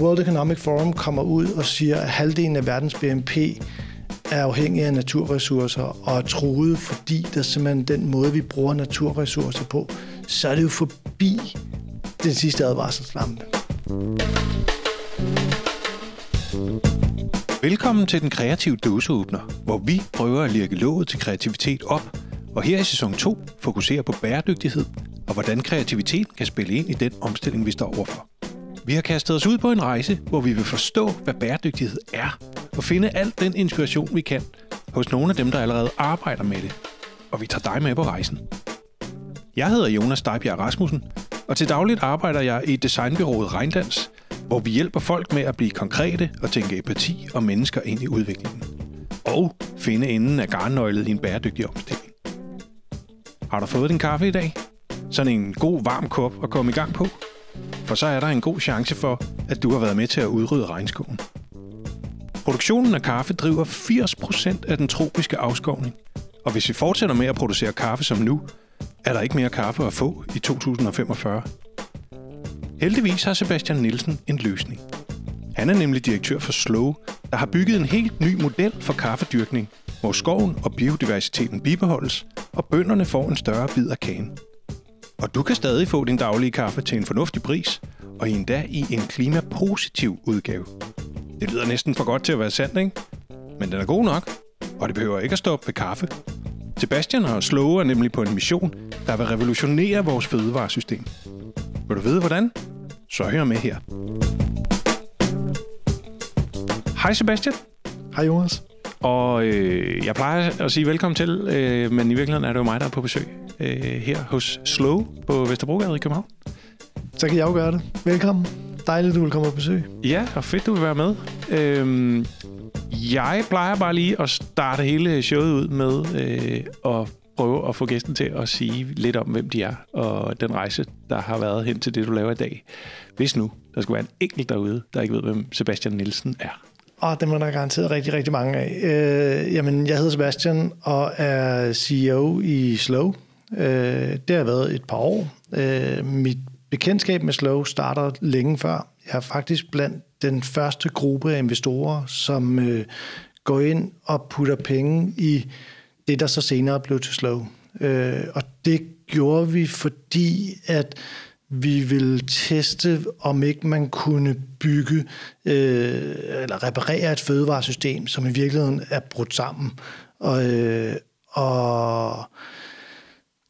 World Economic Forum kommer ud og siger, at halvdelen af verdens BNP er afhængig af naturressourcer og er truet, fordi der simpelthen den måde, vi bruger naturressourcer på, så er det jo forbi den sidste advarselslampe. Velkommen til den kreative dåseåbner, hvor vi prøver at lirke låget til kreativitet op, og her i sæson 2 fokuserer på bæredygtighed og hvordan kreativitet kan spille ind i den omstilling, vi står overfor. Vi har kastet os ud på en rejse, hvor vi vil forstå, hvad bæredygtighed er, og finde al den inspiration, vi kan hos nogle af dem, der allerede arbejder med det. Og vi tager dig med på rejsen. Jeg hedder Jonas Stejbjerg Rasmussen, og til dagligt arbejder jeg i designbyrået Regndans, hvor vi hjælper folk med at blive konkrete og tænke empati og mennesker ind i udviklingen. Og finde enden af garnnøglet i en bæredygtig omstilling. Har du fået din kaffe i dag? Sådan en god varm kop at komme i gang på? For så er der en god chance for, at du har været med til at udrydde regnskoven. Produktionen af kaffe driver 80% af den tropiske afskovning. Og hvis vi fortsætter med at producere kaffe som nu, er der ikke mere kaffe at få i 2045. Heldigvis har Sebastian Nielsen en løsning. Han er nemlig direktør for Slow, der har bygget en helt ny model for kaffedyrkning, hvor skoven og biodiversiteten bibeholdes, og bønderne får en større bid af kagen. Og du kan stadig få din daglige kaffe til en fornuftig pris, og endda i en klimapositiv udgave. Det lyder næsten for godt til at være sandt, ikke? Men den er god nok, og det behøver ikke at stoppe ved kaffe. Sebastian og Slow er nemlig på en mission, der vil revolutionere vores fødevaresystem. Vil du vide hvordan? Så hør med her. Hej Sebastian. Hej Jonas. Og øh, jeg plejer at sige velkommen til, øh, men i virkeligheden er det jo mig, der er på besøg øh, her hos Slow på Vesterbrogade i København. Så kan jeg jo gøre det. Velkommen. Dejligt, du vil komme på besøg. Ja, og fedt, du vil være med. Øhm, jeg plejer bare lige at starte hele showet ud med øh, at prøve at få gæsten til at sige lidt om, hvem de er, og den rejse, der har været hen til det, du laver i dag. Hvis nu der skulle være en enkelt derude, der ikke ved, hvem Sebastian Nielsen er. Og det må der garanteret rigtig, rigtig mange af. Øh, jamen, jeg hedder Sebastian og er CEO i Slow. Øh, det har været et par år. Øh, mit bekendtskab med Slow starter længe før. Jeg er faktisk blandt den første gruppe af investorer, som øh, går ind og putter penge i det, der så senere blev til Slow. Øh, og det gjorde vi, fordi at vi ville teste, om ikke man kunne bygge øh, eller reparere et fødevaresystem, som i virkeligheden er brudt sammen. Og, øh, og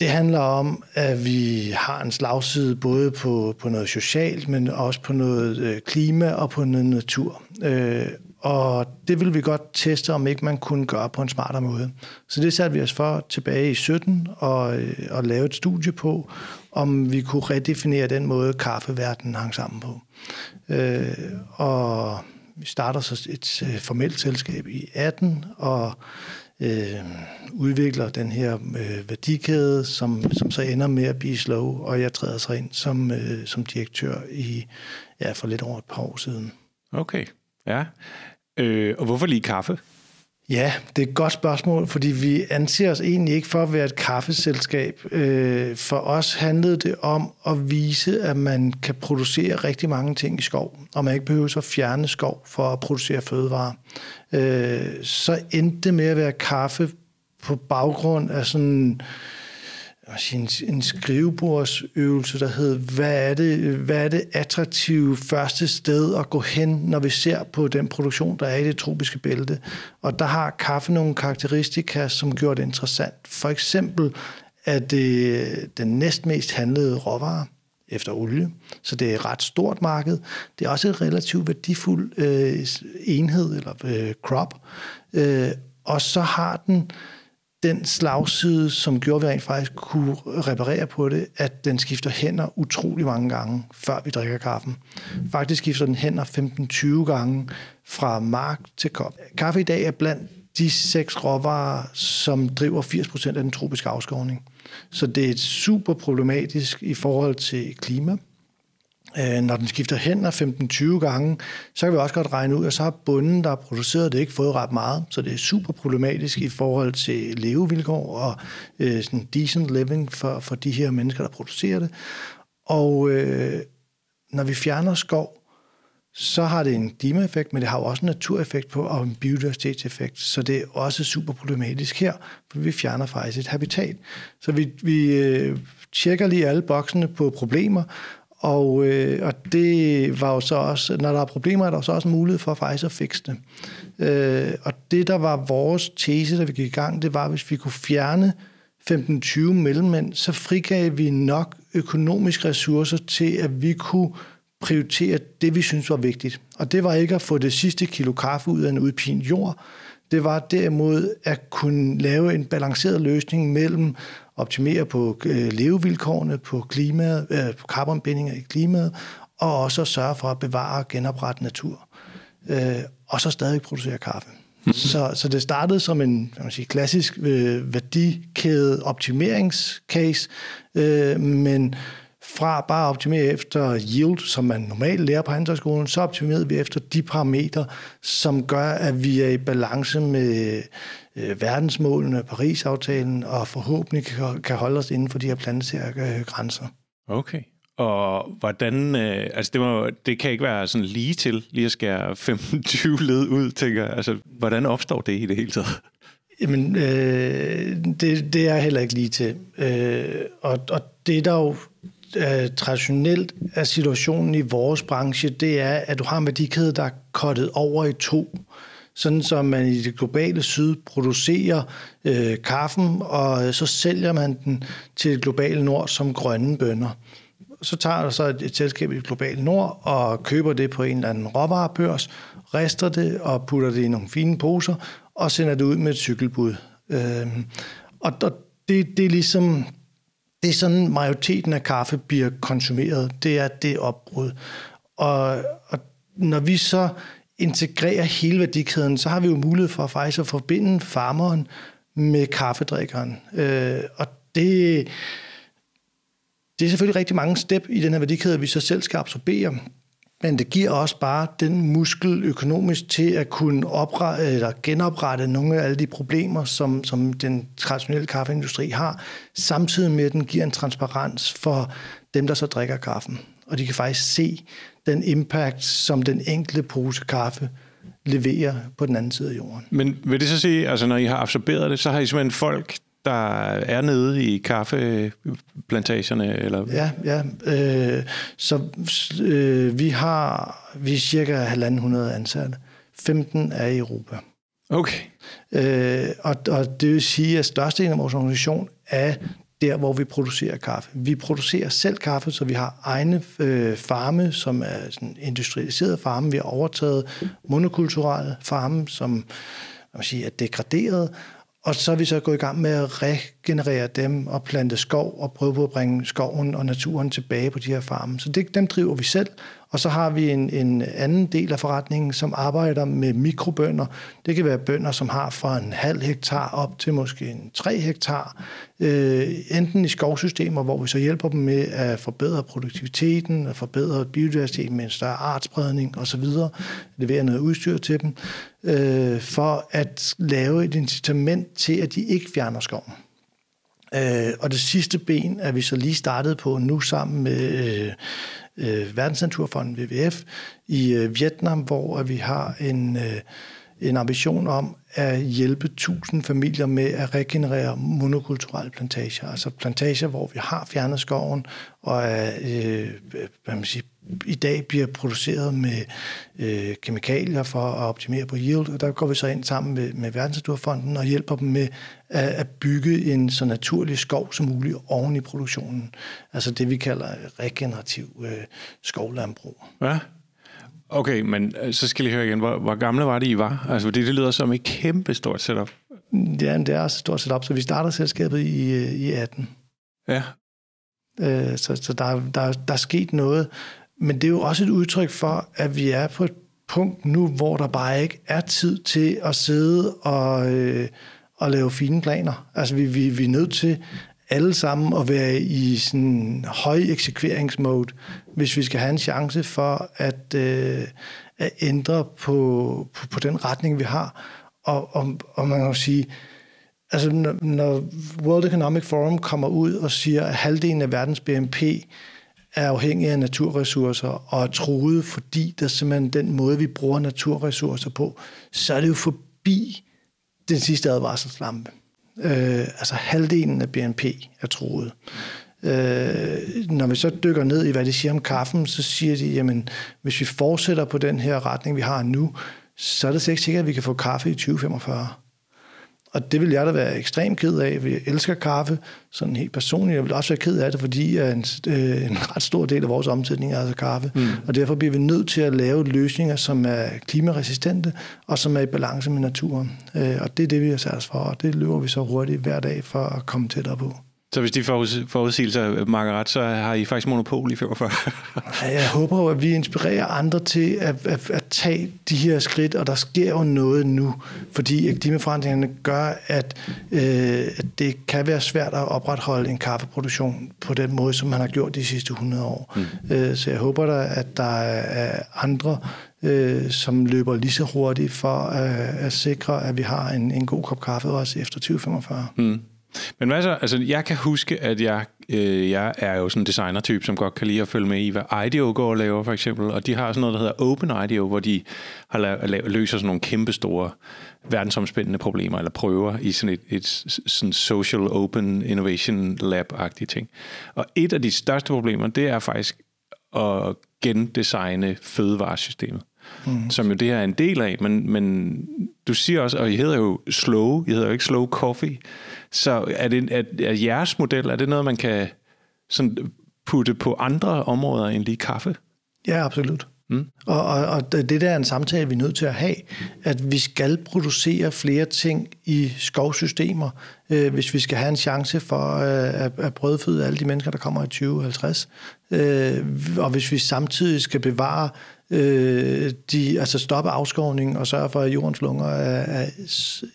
det handler om, at vi har en slagside både på, på noget socialt, men også på noget øh, klima og på noget natur. Øh, og det vil vi godt teste, om ikke man kunne gøre på en smartere måde. Så det satte vi os for tilbage i 17 og, øh, og lave et studie på, om vi kunne redefinere den måde, kaffeverdenen hang sammen på. Øh, og vi starter så et øh, formelt selskab i 18, og øh, udvikler den her øh, værdikæde, som, som så ender med at blive slow, og jeg træder så ind som, øh, som direktør i ja, for lidt over et par år siden. Okay, ja. Øh, og hvorfor lige kaffe? Ja, det er et godt spørgsmål, fordi vi anser os egentlig ikke for at være et kaffeselskab. Øh, for os handlede det om at vise, at man kan producere rigtig mange ting i skov, og man ikke behøver at fjerne skov for at producere fødevarer. Øh, så endte det med at være kaffe på baggrund af sådan en, en skrivebordsøvelse, der hed, hvad er, det, hvad er det attraktive første sted at gå hen, når vi ser på den produktion, der er i det tropiske bælte. Og der har kaffe nogle karakteristika, som gjorde det interessant. For eksempel er det øh, den næstmest handlede råvare efter olie, så det er et ret stort marked. Det er også et relativt værdifuld øh, enhed, eller øh, crop. Øh, og så har den den slagside, som gjorde, at vi rent faktisk kunne reparere på det, at den skifter hænder utrolig mange gange, før vi drikker kaffen. Faktisk skifter den hænder 15-20 gange fra mark til kop. Kaffe i dag er blandt de seks råvarer, som driver 80% af den tropiske afskovning. Så det er super problematisk i forhold til klima. Øh, når den skifter hænder 15-20 gange, så kan vi også godt regne ud, at så har bunden, der har produceret det, ikke fået ret meget. Så det er super problematisk i forhold til levevilkår og øh, sådan decent living for, for de her mennesker, der producerer det. Og øh, når vi fjerner skov, så har det en klimaeffekt, men det har jo også en natureffekt på og en biodiversitetseffekt. Så det er også super problematisk her, for vi fjerner faktisk et habitat. Så vi, vi øh, tjekker lige alle boksene på problemer, og, øh, og det var jo så også, når der er problemer, er der så også en mulighed for faktisk at fikse det. Øh, og det, der var vores tese, da vi gik i gang, det var, hvis vi kunne fjerne 15-20 mellemmænd, så frigav vi nok økonomiske ressourcer til, at vi kunne prioritere det, vi synes var vigtigt. Og det var ikke at få det sidste kilo kaffe ud af en udpint jord. Det var derimod at kunne lave en balanceret løsning mellem optimere på øh, levevilkårene, på klimaet, øh, på karbonbindinger i klimaet, og også sørge for at bevare og genoprette natur. Øh, og så stadig producere kaffe. Mm-hmm. Så, så det startede som en kan man sige, klassisk øh, værdikæde optimeringscase, øh, men fra bare at optimere efter yield, som man normalt lærer på handelskolen, så optimerede vi efter de parametre, som gør, at vi er i balance med øh, verdensmålene, Paris-aftalen, og forhåbentlig kan, kan holde os inden for de her planetære grænser. Okay. Og hvordan, øh, altså det, må, det kan ikke være sådan lige til, lige at skære 15-20 led ud, tænker jeg. Altså, hvordan opstår det i det hele taget? Jamen, øh, det, det er heller ikke lige til. Øh, og, og det der jo øh, traditionelt er situationen i vores branche, det er, at du har en værdikæde, der er kottet over i to. Sådan som man i det globale syd producerer øh, kaffen, og så sælger man den til det globale nord som grønne bønder. Så tager der så et, et selskab i det globale nord og køber det på en eller anden råvarebørs, rester det og putter det i nogle fine poser og sender det ud med et cykelbud. Øh, og, der, det, det er ligesom det er sådan, majoriteten af kaffe bliver konsumeret. Det er det opbrud. Og, og når vi så integrerer hele værdikæden, så har vi jo mulighed for faktisk at forbinde farmeren med kaffedrikkeren. Øh, og det, det er selvfølgelig rigtig mange step i den her værdikæde, vi så selv skal absorbere. Men det giver også bare den muskel økonomisk til at kunne oprette, eller genoprette nogle af alle de problemer, som, som den traditionelle kaffeindustri har, samtidig med at den giver en transparens for dem, der så drikker kaffen. Og de kan faktisk se den impact, som den enkelte pose kaffe leverer på den anden side af jorden. Men vil det så sige, altså når I har absorberet det, så har I simpelthen folk, der er nede i kaffeplantagerne? Eller? Ja, ja. Øh, så øh, vi har vi er cirka 1.500 ansatte. 15 er i Europa. Okay. Øh, og, og det vil sige, at størstedelen af vores organisation er der, hvor vi producerer kaffe. Vi producerer selv kaffe, så vi har egne øh, farme, som er sådan industrialiserede farme. Vi har overtaget monokulturelle farme, som man sige, er degraderet, og så er vi så gået i gang med at regenerere dem og plante skov og prøve på at bringe skoven og naturen tilbage på de her farme. Så det, dem driver vi selv, og så har vi en, en anden del af forretningen, som arbejder med mikrobønder. Det kan være bønder, som har fra en halv hektar op til måske en 3 hektar. Øh, enten i skovsystemer, hvor vi så hjælper dem med at forbedre produktiviteten, at forbedre biodiversiteten med en større artspredning osv. Levere noget udstyr til dem, øh, for at lave et incitament til, at de ikke fjerner skoven. Øh, og det sidste ben er vi så lige startet på nu sammen med øh, øh, Verdensnaturfonden WWF i øh, Vietnam, hvor at vi har en, øh, en ambition om at hjælpe 1000 familier med at regenerere monokulturelle plantager. Altså plantager, hvor vi har fjernet skoven og er, øh, hvad man siger, i dag bliver produceret med øh, kemikalier for at optimere på yield, og der går vi så ind sammen med, med Verdensnaturfonden og hjælper dem med at, at bygge en så naturlig skov som muligt oven i produktionen. Altså det, vi kalder regenerativ øh, skovlandbrug. Ja, Okay, men øh, så skal jeg høre igen, hvor, hvor gamle var det, I var? Altså, det, det lyder som et kæmpe stort setup. Ja, det er også et stort setup, så vi starter selskabet i, øh, i 18. Ja. Øh, så så der, der, der er sket noget. Men det er jo også et udtryk for, at vi er på et punkt nu, hvor der bare ikke er tid til at sidde og, øh, og lave fine planer. Altså vi, vi, vi er nødt til alle sammen at være i sådan høj eksekveringsmode, hvis vi skal have en chance for at, øh, at ændre på, på, på den retning, vi har. Og, og, og man kan jo sige, altså når, når World Economic Forum kommer ud og siger, at halvdelen af verdens BNP er afhængige af naturressourcer og er truet, fordi der simpelthen den måde, vi bruger naturressourcer på, så er det jo forbi den sidste advarselslampe. Øh, altså halvdelen af BNP er truet. Øh, når vi så dykker ned i, hvad de siger om kaffen, så siger de, jamen, hvis vi fortsætter på den her retning, vi har nu, så er det ikke sikkert, at vi kan få kaffe i 2045. Og det vil jeg da være ekstremt ked af, for jeg elsker kaffe, sådan helt personligt. Jeg vil også være ked af det, fordi en, øh, en ret stor del af vores omsætning er altså kaffe. Mm. Og derfor bliver vi nødt til at lave løsninger, som er klimaresistente, og som er i balance med naturen. Øh, og det er det, vi har sat os for, og det løber vi så hurtigt hver dag for at komme tættere på. Så hvis de forudsigelser makker ret, så har I faktisk monopol i 45? jeg håber jo, at vi inspirerer andre til at, at, at tage de her skridt, og der sker jo noget nu, fordi klimaforandringerne gør, at, øh, at det kan være svært at opretholde en kaffeproduktion på den måde, som man har gjort de sidste 100 år. Mm. Øh, så jeg håber da, at der er andre, øh, som løber lige så hurtigt for at, at sikre, at vi har en, en god kop kaffe også efter 2045. Mm. Men hvad så? Altså, jeg kan huske, at jeg, øh, jeg er jo sådan en designer-type, som godt kan lide at følge med i, hvad IDEO går og laver, for eksempel. Og de har sådan noget, der hedder Open IDEO, hvor de har la- løser sådan nogle kæmpe store verdensomspændende problemer, eller prøver i sådan et, et sådan social open innovation lab-agtigt ting. Og et af de største problemer, det er faktisk at gendesigne fødevaresystemet. Mm. som jo det her er en del af, men, men du siger også, og I hedder jo Slow, I hedder jo ikke Slow Coffee, så er, det, er, er jeres model, er det noget, man kan sådan putte på andre områder end lige kaffe? Ja, absolut. Mm. Og, og, og det der er en samtale, vi er nødt til at have, at vi skal producere flere ting i skovsystemer, øh, hvis vi skal have en chance for øh, at, at brødføde alle de mennesker, der kommer i 2050. Øh, og hvis vi samtidig skal bevare øh, de, altså stoppe afskovningen og sørge for, at jordens lunger er, er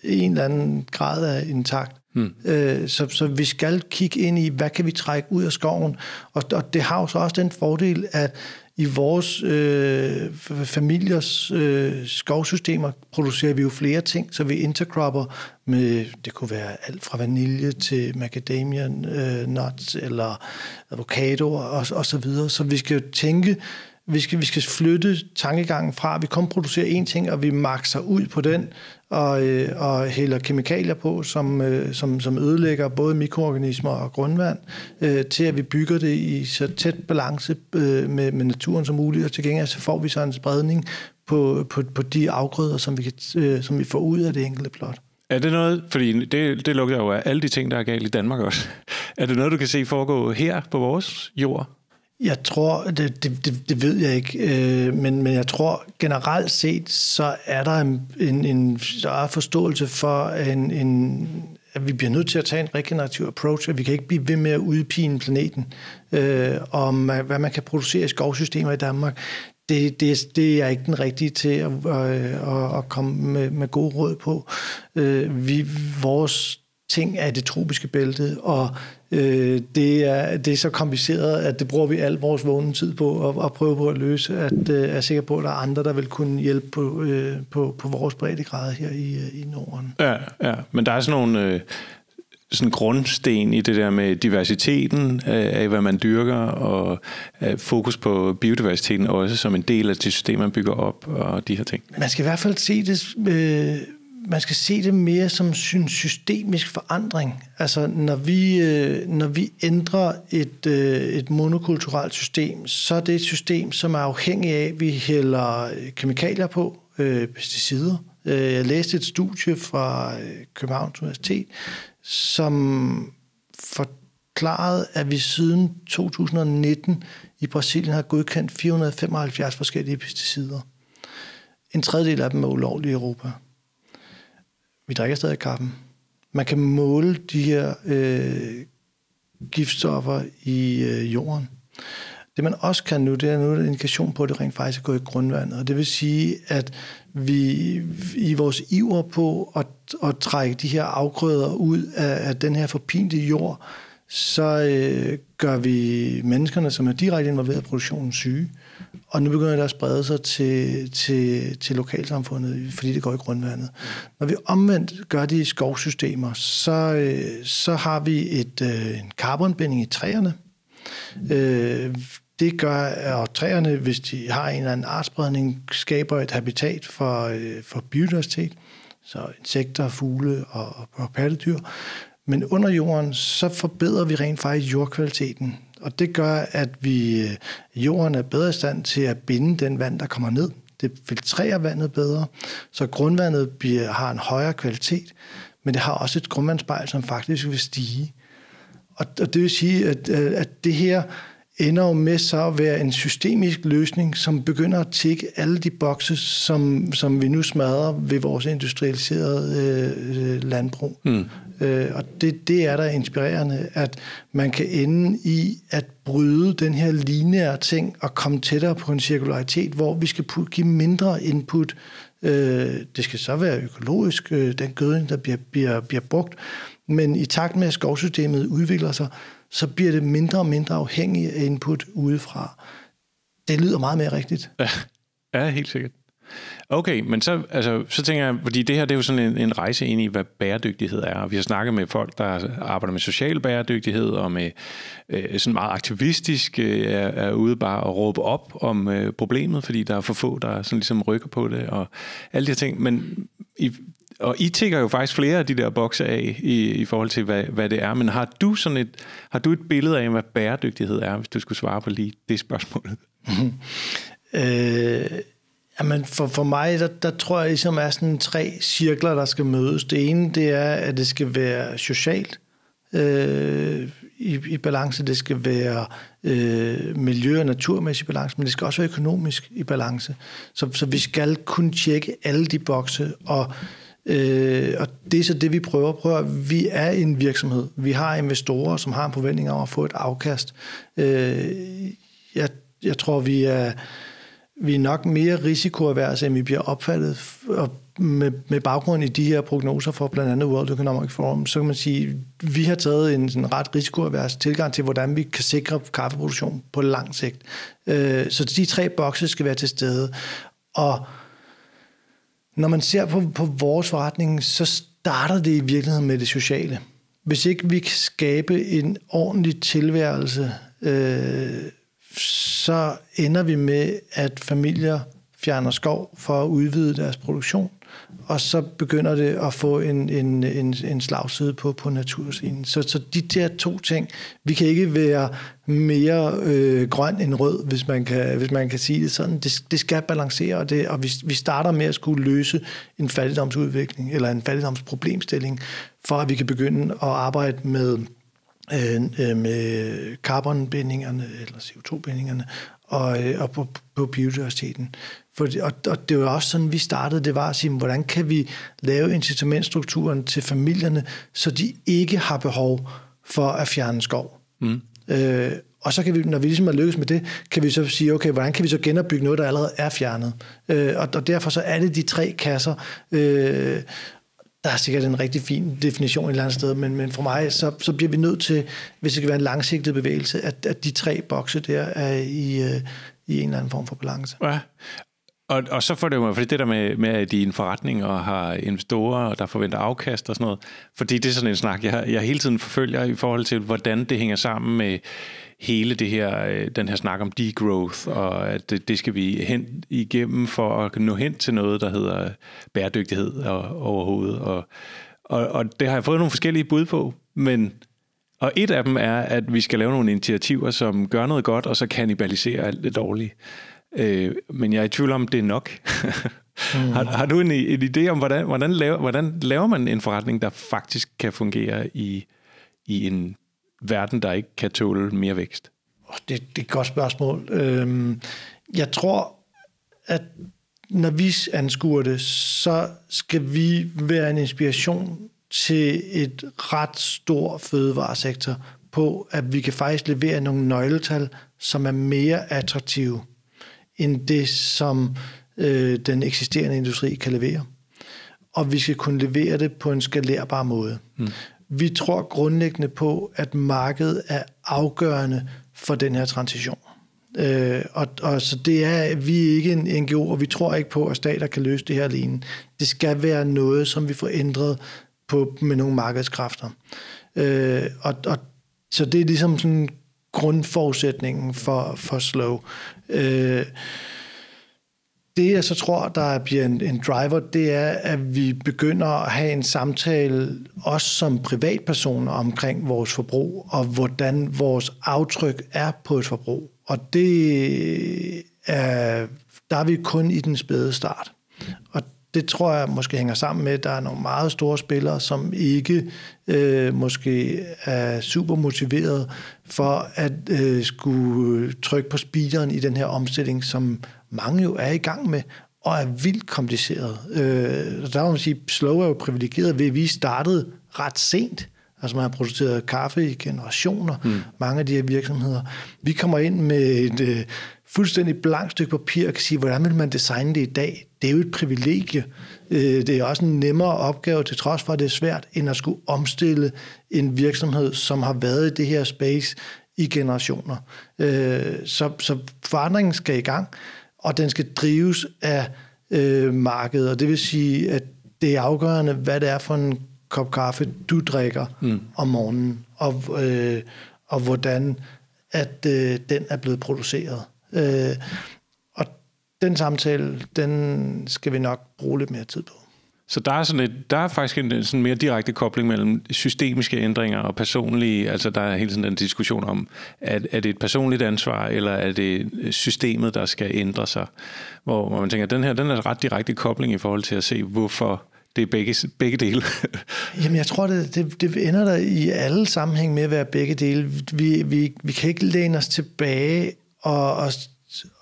en eller anden grad af intakt. Hmm. Øh, så, så vi skal kigge ind i, hvad kan vi trække ud af skoven? Og, og det har jo så også den fordel, at i vores øh, familiers øh, skovsystemer producerer vi jo flere ting, så vi intercropper med, det kunne være alt fra vanilje til macadamia øh, nuts eller avocado og, og så videre. Så vi skal jo tænke, vi skal, vi skal flytte tankegangen fra, at vi kun producerer én ting, og vi makser ud på den, og, øh, og hælder kemikalier på, som, øh, som, som ødelægger både mikroorganismer og grundvand, øh, til at vi bygger det i så tæt balance øh, med, med naturen som muligt, og til gengæld så får vi så en spredning på, på, på de afgrøder, som vi, kan, øh, som vi får ud af det enkelte plot. Er det noget, fordi det, det lugter jo af alle de ting, der er galt i Danmark også. Er det noget, du kan se foregå her på vores jord? Jeg tror, det, det, det, det ved jeg ikke, øh, men, men jeg tror generelt set, så er der en, en, en større forståelse for, en, en, at vi bliver nødt til at tage en regenerativ approach, at vi kan ikke blive ved med at udpine planeten, øh, om hvad man kan producere i skovsystemer i Danmark. Det, det, det er ikke den rigtige til at, øh, at, at komme med, med gode råd på. Øh, vi, vores ting er det tropiske bælte, og øh, det, er, det er så kompliceret, at det bruger vi al vores vågne tid på at, at prøve på at løse. At øh, er sikker på, at der er andre, der vil kunne hjælpe på, øh, på, på vores breddegrad her i, øh, i Norden. Ja, ja, men der er sådan nogle... Øh sådan grundsten i det der med diversiteten af, hvad man dyrker, og fokus på biodiversiteten også som en del af det system, man bygger op, og de her ting. Man skal i hvert fald se det øh, man skal se det mere som en systemisk forandring. Altså, når vi, øh, når vi ændrer et, øh, et monokulturelt system, så er det et system, som er afhængig af, at vi hælder øh, kemikalier på, øh, pesticider. Øh, jeg læste et studie fra øh, Københavns Universitet, som forklarede, at vi siden 2019 i Brasilien har godkendt 475 forskellige pesticider. En tredjedel af dem er ulovlige i Europa. Vi drikker stadig kaffen. Man kan måle de her øh, giftstoffer i øh, jorden. Det man også kan nu, det er nu en indikation på, at det rent faktisk er gået i grundvandet. Og det vil sige, at vi i vores iver på at, at trække de her afgrøder ud af, af den her forpinte jord, så øh, gør vi menneskerne, som er direkte involveret i produktionen, syge. Og nu begynder det at sprede sig til, til, til lokalsamfundet, fordi det går i grundvandet. Når vi omvendt gør det i skovsystemer, så, øh, så har vi et, øh, en karbonbinding i træerne. Øh, det gør, at træerne, hvis de har en eller anden artspredning, skaber et habitat for, for biodiversitet, så insekter, fugle og, og pattedyr. Men under jorden, så forbedrer vi rent faktisk jordkvaliteten. Og det gør, at vi øh, jorden er bedre i stand til at binde den vand, der kommer ned. Det filtrerer vandet bedre, så grundvandet bliver, har en højere kvalitet, men det har også et grundvandsspejl, som faktisk vil stige. Og, og det vil sige, at, øh, at det her ender jo med så at være en systemisk løsning, som begynder at tikke alle de bokse, som, som vi nu smadrer ved vores industrialiserede øh, landbrug. Mm. Øh, og det, det er der inspirerende, at man kan ende i at bryde den her lineære ting og komme tættere på en cirkularitet, hvor vi skal give mindre input. Øh, det skal så være økologisk, øh, den gødning, der bliver, bliver, bliver brugt, men i takt med, at skovsystemet udvikler sig, så bliver det mindre og mindre afhængigt af input udefra. Det lyder meget mere rigtigt. Ja, ja helt sikkert. Okay, men så, altså, så tænker jeg, fordi det her det er jo sådan en, en rejse ind i, hvad bæredygtighed er. Og vi har snakket med folk, der arbejder med social bæredygtighed og med øh, sådan meget aktivistisk øh, er, er ude bare at råbe op om øh, problemet, fordi der er for få, der sådan ligesom rykker på det og alle de her ting. Men i, og I tigger jo faktisk flere af de der bokse af i, i forhold til, hvad, hvad det er. Men har du sådan et, har du et billede af, hvad bæredygtighed er, hvis du skulle svare på lige det spørgsmål? øh, jamen for, for mig, der, der tror jeg ligesom er sådan tre cirkler, der skal mødes. Det ene, det er, at det skal være socialt øh, i, i balance. Det skal være øh, miljø- og naturmæssig balance, men det skal også være økonomisk i balance. Så, så vi skal kunne tjekke alle de bokse, og Øh, og det er så det, vi prøver. prøver. Vi er en virksomhed. Vi har investorer, som har en forventning om at få et afkast. Øh, jeg, jeg tror, vi er, vi er nok mere risikoaverse, end vi bliver opfattet. Og med, med baggrund i de her prognoser for blandt andet World Economic Forum, så kan man sige, at vi har taget en sådan ret risikoavers tilgang til, hvordan vi kan sikre kaffeproduktion på lang sigt. Øh, så de tre bokse skal være til stede. Og når man ser på, på vores forretning, så starter det i virkeligheden med det sociale. Hvis ikke vi kan skabe en ordentlig tilværelse, øh, så ender vi med, at familier fjerner skov for at udvide deres produktion og så begynder det at få en, en, en, en slagside på, på naturscenen. Så, så de der to ting, vi kan ikke være mere øh, grøn end rød, hvis man kan, hvis man kan sige det sådan. Det, det skal balancere, og, det, og vi, vi starter med at skulle løse en fattigdomsudvikling, eller en fattigdomsproblemstilling, for at vi kan begynde at arbejde med øh, øh med carbonbindingerne eller CO2-bindingerne og, øh, og på, på biodiversiteten. For, og, og det var også sådan, vi startede, det var at sige, hvordan kan vi lave incitamentstrukturen til familierne, så de ikke har behov for at fjerne skov. Mm. Øh, og så kan vi, når vi ligesom er lykkes med det, kan vi så sige, okay, hvordan kan vi så genopbygge noget, der allerede er fjernet? Øh, og, og derfor så er det de tre kasser. Øh, der er sikkert en rigtig fin definition et eller andet sted, men, men for mig, så, så bliver vi nødt til, hvis det skal være en langsigtet bevægelse, at, at de tre bokse der er i, øh, i en eller anden form for balance. Ja. Og, og så får det jo, fordi det der med, med, at de er en forretning og har investorer, og der forventer afkast og sådan noget, fordi det er sådan en snak, jeg, jeg hele tiden forfølger i forhold til, hvordan det hænger sammen med hele det her, øh, den her snak om degrowth, og at det, det skal vi hen igennem for at nå hen til noget, der hedder bæredygtighed og, overhovedet. Og, og, og det har jeg fået nogle forskellige bud på, men og et af dem er, at vi skal lave nogle initiativer, som gør noget godt, og så kanibaliserer alt det dårlige. Øh, men jeg er i tvivl om, det er nok. mm. har, har du en, en idé om, hvordan, hvordan, laver, hvordan laver man en forretning, der faktisk kan fungere i, i en verden, der ikke kan tåle mere vækst? Det, det er et godt spørgsmål. Øhm, jeg tror, at når vi anskuer det, så skal vi være en inspiration til et ret stor fødevaresektor på, at vi kan faktisk levere nogle nøgletal, som er mere attraktive end det, som øh, den eksisterende industri kan levere. Og vi skal kunne levere det på en skalerbar måde. Mm. Vi tror grundlæggende på, at markedet er afgørende for den her transition. Øh, og, og så det er, vi er ikke en NGO, og vi tror ikke på, at stater kan løse det her alene. Det skal være noget, som vi får ændret på, med nogle markedskræfter. Øh, og, og så det er ligesom sådan grundforudsætningen for, for slow. Øh, det, jeg så tror, der bliver en, en driver, det er, at vi begynder at have en samtale, også som privatpersoner, omkring vores forbrug, og hvordan vores aftryk er på et forbrug. Og det er, der er vi kun i den spæde start. Og det tror jeg måske hænger sammen med, at der er nogle meget store spillere, som ikke øh, måske er super motiveret for at øh, skulle trykke på speederen i den her omstilling, som mange jo er i gang med, og er vildt kompliceret. Øh, der må man sige, Slow er jo privilegeret ved, at vi startede ret sent. Altså man har produceret kaffe i generationer, mm. mange af de her virksomheder. Vi kommer ind med et øh, fuldstændig blankt stykke papir og kan sige, hvordan vil man designe det i dag? Det er jo et privilegie. Øh, det er også en nemmere opgave, til trods for, at det er svært, end at skulle omstille en virksomhed, som har været i det her space i generationer. Øh, så, så forandringen skal i gang og den skal drives af øh, markedet, og det vil sige, at det er afgørende, hvad det er for en kop kaffe, du drikker mm. om morgenen, og, øh, og hvordan at øh, den er blevet produceret. Øh, og den samtale, den skal vi nok bruge lidt mere tid på. Så der er, sådan et, der er faktisk en sådan mere direkte kobling mellem systemiske ændringer og personlige, altså der er hele tiden en diskussion om, at, er det et personligt ansvar, eller er det systemet, der skal ændre sig? Hvor, hvor man tænker, at den her den er ret direkte kobling i forhold til at se, hvorfor det er begge, begge dele. Jamen jeg tror, det, det, det ender der i alle sammenhæng med at være begge dele. Vi, vi, vi kan ikke læne os tilbage og, og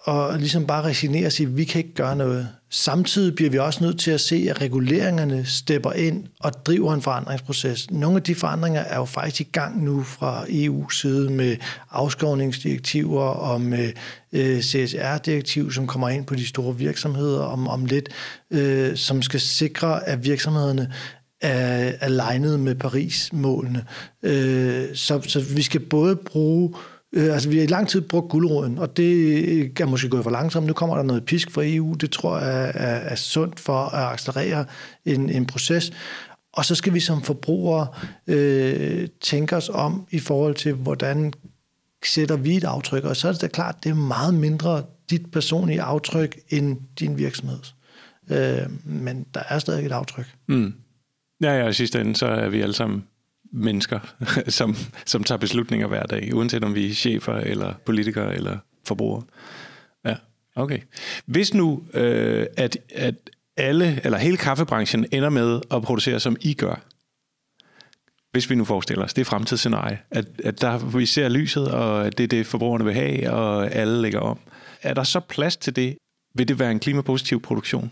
og ligesom bare resignere og sige, at vi kan ikke gøre noget. Samtidig bliver vi også nødt til at se, at reguleringerne stepper ind og driver en forandringsproces. Nogle af de forandringer er jo faktisk i gang nu fra EU's side med afskovningsdirektiver og med øh, CSR-direktiv, som kommer ind på de store virksomheder om, om lidt, øh, som skal sikre, at virksomhederne er alignet med Paris-målene. Øh, så, så vi skal både bruge Øh, Øh, altså, vi har i lang tid brugt guldråden, og det kan måske gå for langsomt. Nu kommer der noget pisk fra EU. Det tror jeg er, er, er sundt for at accelerere en, en proces. Og så skal vi som forbrugere øh, tænke os om i forhold til, hvordan sætter vi et aftryk. Og så er det da klart, det er meget mindre dit personlige aftryk end din virksomheds. Øh, men der er stadig et aftryk. Mm. Ja, ja, i sidste ende, så er vi alle sammen mennesker, som, som tager beslutninger hver dag, uanset om vi er chefer, eller politikere, eller forbrugere. Ja, okay. Hvis nu, øh, at, at alle, eller hele kaffebranchen ender med at producere, som I gør, hvis vi nu forestiller os, det er fremtidsscenarie, at, at der vi ser lyset, og det er det, forbrugerne vil have, og alle lægger om. Er der så plads til det? Vil det være en klimapositiv produktion,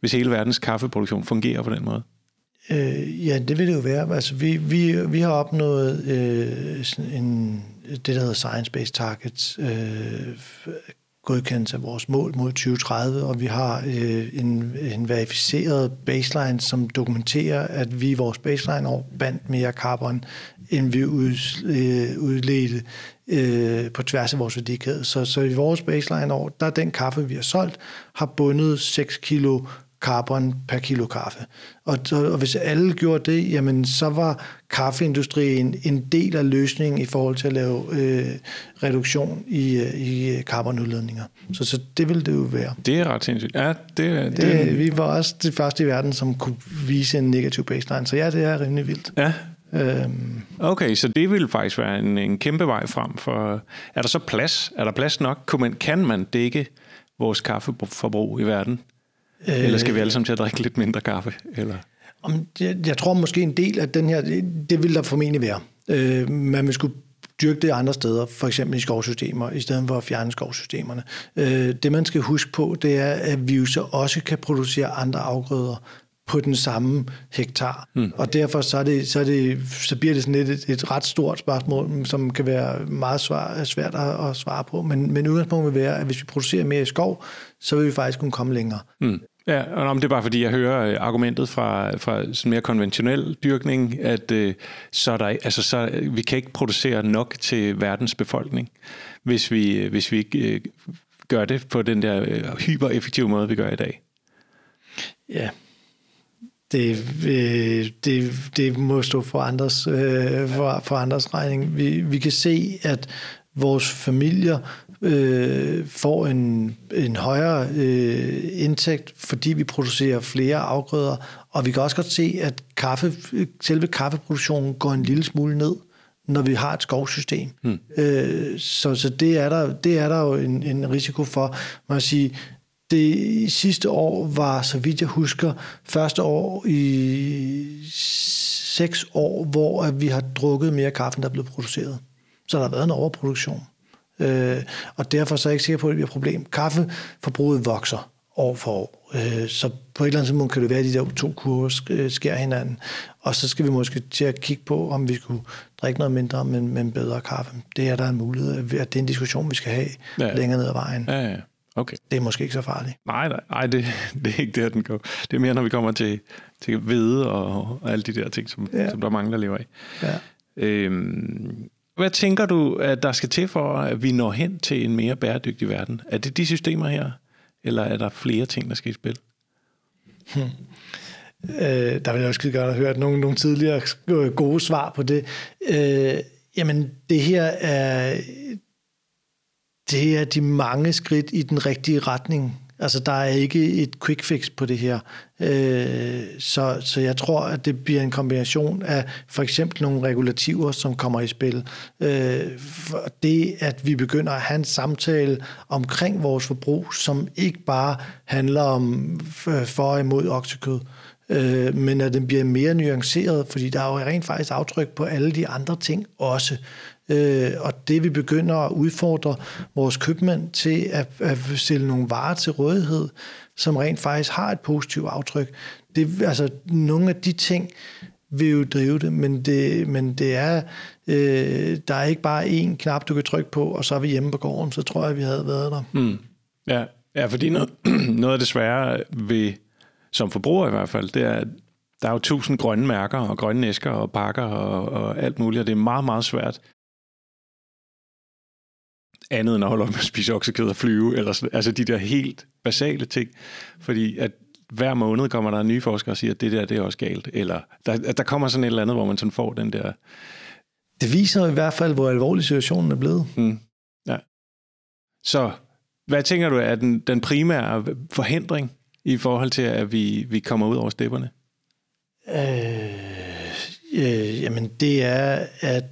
hvis hele verdens kaffeproduktion fungerer på den måde? Øh, ja, det vil det jo være. Altså, vi, vi, vi har opnået øh, en, det, der hedder Science-Based Targets, øh, godkendelse af vores mål mod 2030, og vi har øh, en, en verificeret baseline, som dokumenterer, at vi i vores baseline år bandt mere carbon, end vi ud, øh, udledte øh, på tværs af vores værdikæde. Så, så i vores baseline år, der er den kaffe, vi har solgt, har bundet 6 kilo carbon per kilo kaffe. Og, og hvis alle gjorde det, jamen så var kaffeindustrien en del af løsningen i forhold til at lave øh, reduktion i, øh, i carbonudledninger. Så, så det ville det jo være. Det er ret sindssygt. Ja, det, det, det, vi var også det første i verden, som kunne vise en negativ baseline. Så ja, det er rimelig vildt. Ja, Øhm. Okay, så det vil faktisk være en, en kæmpe vej frem for... Er der så plads? Er der plads nok? Kan man dække vores kaffeforbrug i verden? Eller skal vi alle sammen til at drikke lidt mindre kaffe? Eller? Jeg, jeg tror måske en del af den her, det, det vil der formentlig være. Øh, man vil skulle dyrke det andre steder, for eksempel i skovsystemer, i stedet for at fjerne skovsystemerne. Øh, det man skal huske på, det er, at vi jo så også kan producere andre afgrøder på den samme hektar. Mm. Og derfor så, er det, så, er det, så bliver det sådan et, et, et ret stort spørgsmål, som kan være meget svar, svært at, at svare på. Men, men udgangspunktet vil være, at hvis vi producerer mere i skov, så vil vi faktisk kunne komme længere. Mm. Ja, og det er bare fordi, jeg hører øh, argumentet fra, fra sådan mere konventionel dyrkning, at øh, så er der, altså, så, øh, vi kan ikke producere nok til verdens befolkning, hvis vi, øh, hvis vi ikke øh, gør det på den der øh, hypereffektive måde, vi gør i dag. Ja, det, øh, det, det må stå for andres, øh, for, for andres regning. Vi, vi kan se, at vores familier øh, får en, en højere øh, indtægt, fordi vi producerer flere afgrøder, og vi kan også godt se, at kaffe, selve kaffeproduktionen går en lille smule ned når vi har et skovsystem. Hmm. Øh, så så det, er der, det er der jo en, en risiko for. Man sige, det sidste år var, så vidt jeg husker, første år i seks år, hvor at vi har drukket mere kaffe, end der er blevet produceret. Så der har været en overproduktion. Øh, og derfor så er jeg ikke sikker på, at det bliver et problem. Kaffeforbruget vokser år for år. Øh, så på et eller andet tidspunkt kan det være, at de der to kurver øh, sker hinanden. Og så skal vi måske til at kigge på, om vi skulle drikke noget mindre, men, men bedre kaffe. Det er der en mulighed. At det er en diskussion, vi skal have ja. længere ned ad vejen. Ja, ja. Okay. Det er måske ikke så farligt. Nej, nej, nej det, det er ikke der, den går. Det er mere, når vi kommer til, til hvede og, og alle de der ting, som, ja. som der er mange, der lever af. Ja. Øhm, hvad tænker du, at der skal til for, at vi når hen til en mere bæredygtig verden? Er det de systemer her, eller er der flere ting, der skal i spil? Hmm. Øh, der vil jeg også godt have hørt nogle, nogle tidligere gode svar på det. Øh, jamen, det her er det er de mange skridt i den rigtige retning. Altså, der er ikke et quick fix på det her. Øh, så, så jeg tror, at det bliver en kombination af for eksempel nogle regulativer, som kommer i spil. Øh, det, at vi begynder at have en samtale omkring vores forbrug, som ikke bare handler om for og imod oksekød, øh, men at den bliver mere nuanceret, fordi der er jo rent faktisk aftryk på alle de andre ting også. Øh, og det vi begynder at udfordre vores købmænd til at, at stille nogle varer til rådighed, som rent faktisk har et positivt aftryk. Det, altså, nogle af de ting vil jo drive det, men det, men det er, øh, der er ikke bare én knap, du kan trykke på, og så er vi hjemme på gården, så tror jeg, vi havde været der. Mm. Ja, ja, fordi noget, noget af det svære ved, som forbruger i hvert fald, det er, at der er jo tusind grønne mærker og grønne æsker og pakker og, og alt muligt, og det er meget, meget svært andet end at holde op med at spise oksekød og flyve, eller sådan, altså de der helt basale ting. Fordi at hver måned kommer der en ny forsker og siger, at det der, det er også galt. Eller der, der kommer sådan et eller andet, hvor man sådan får den der... Det viser i hvert fald, hvor alvorlig situationen er blevet. Mm. Ja. Så hvad tænker du er den, den primære forhindring i forhold til, at vi, vi kommer ud over stepperne? Øh, øh, jamen, det er, at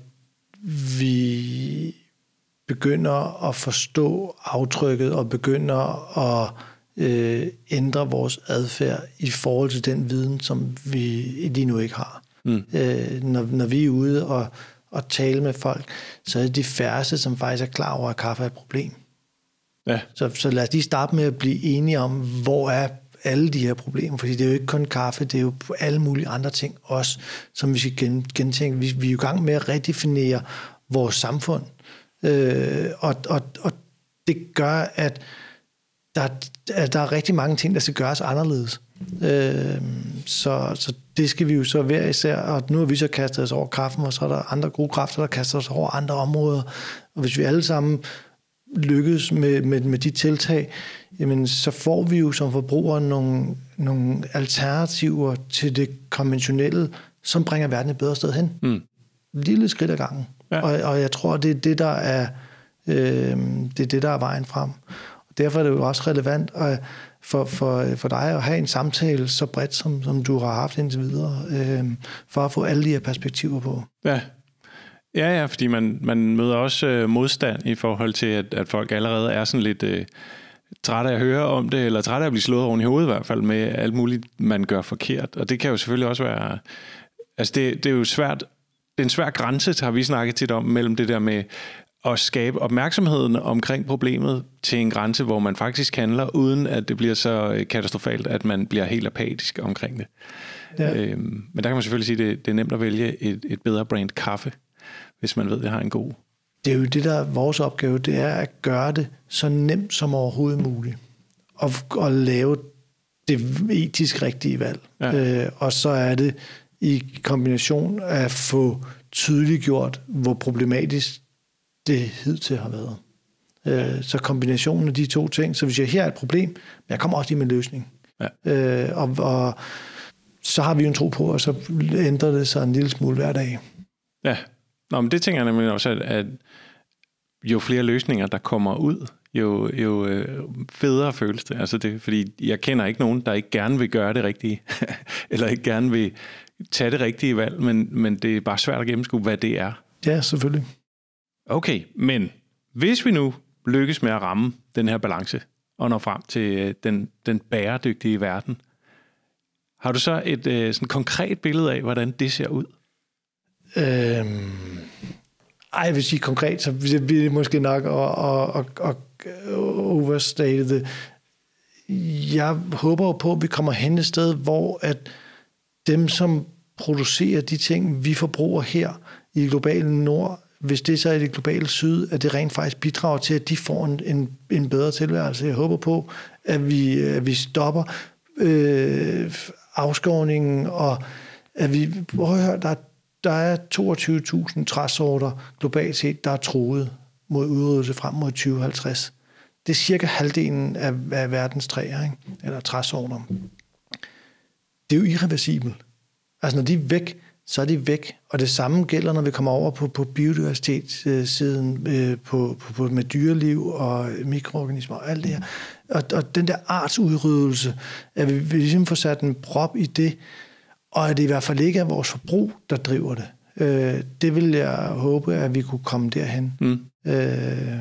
vi begynder at forstå aftrykket og begynder at øh, ændre vores adfærd i forhold til den viden, som vi lige nu ikke har. Mm. Øh, når, når vi er ude og, og tale med folk, så er det de færreste, som faktisk er klar over, at kaffe er et problem. Ja. Så, så lad os lige starte med at blive enige om, hvor er alle de her problemer, fordi det er jo ikke kun kaffe, det er jo alle mulige andre ting også, som vi skal gen, gentænke. Vi, vi er jo i gang med at redefinere vores samfund. Øh, og, og, og det gør, at der, at der er rigtig mange ting, der skal gøres anderledes. Øh, så, så det skal vi jo så være især, og nu har vi så kastet os over kraften, og så er der andre gode kræfter, der kaster os over andre områder. Og hvis vi alle sammen lykkes med, med, med de tiltag, jamen så får vi jo som forbrugere nogle, nogle alternativer til det konventionelle, som bringer verden et bedre sted hen. Mm. Lille skridt ad gangen. Ja. Og, og jeg tror, det er det, der er, øh, det er det, der er vejen frem. Derfor er det jo også relevant at, for, for, for dig at have en samtale så bredt, som, som du har haft indtil videre, øh, for at få alle de her perspektiver på. Ja, Ja, ja, fordi man, man møder også øh, modstand i forhold til, at, at folk allerede er sådan lidt øh, trætte af at høre om det, eller trætte af at blive slået oven i hovedet i hvert fald, med alt muligt, man gør forkert. Og det kan jo selvfølgelig også være... Altså, det, det er jo svært det er en svær grænse, har vi snakket tit om, mellem det der med at skabe opmærksomheden omkring problemet til en grænse, hvor man faktisk handler, uden at det bliver så øh, katastrofalt, at man bliver helt apatisk omkring det. Ja. Øhm, men der kan man selvfølgelig sige, at det, det er nemt at vælge et, et bedre brand kaffe, hvis man ved, at det har en god... Det er jo det, der er vores opgave, det er at gøre det så nemt som overhovedet muligt. Og, og lave det etisk rigtige valg. Ja. Øh, og så er det i kombination at få tydeliggjort, hvor problematisk det hidtil har været. Øh, så kombinationen af de to ting, så hvis jeg her er et problem, men jeg kommer også lige med en løsning. Ja. Øh, og, og så har vi jo en tro på, og så ændrer det sig en lille smule hver dag. Ja, Nå, men det tænker jeg nemlig også, at, at jo flere løsninger, der kommer ud, jo, jo øh, federe føles det. Altså det. Fordi jeg kender ikke nogen, der ikke gerne vil gøre det rigtige, eller ikke gerne vil tage det rigtige valg, men, men det er bare svært at gennemskue, hvad det er. Ja, selvfølgelig. Okay, men hvis vi nu lykkes med at ramme den her balance og nå frem til øh, den, den bæredygtige verden, har du så et øh, sådan konkret billede af, hvordan det ser ud? Øhm, ej, jeg vil sige konkret, så vil det måske nok at, at, at, at overstate det. Jeg håber på, at vi kommer hen et sted, hvor at dem, som producerer de ting, vi forbruger her i det globale nord, hvis det så er i det globale syd, at det rent faktisk bidrager til, at de får en, en, en bedre tilværelse. Jeg håber på, at vi, at vi stopper øh, afskovningen, og at vi, prøv at høre, der, der er 22.000 træsorter globalt set, der er troet mod udryddelse frem mod 2050. Det er cirka halvdelen af, af verdens træer, ikke? eller træsorter. Det er jo irreversibelt. Altså når de er væk, så er de væk. Og det samme gælder, når vi kommer over på, på biodiversitetssiden, øh, på, på, på, med dyreliv og mikroorganismer og alt det her. Og, og den der artsudryddelse, at vi, vi ligesom får sat en prop i det, og at det i hvert fald ikke er vores forbrug, der driver det. Øh, det vil jeg håbe, at vi kunne komme derhen. Mm. Øh,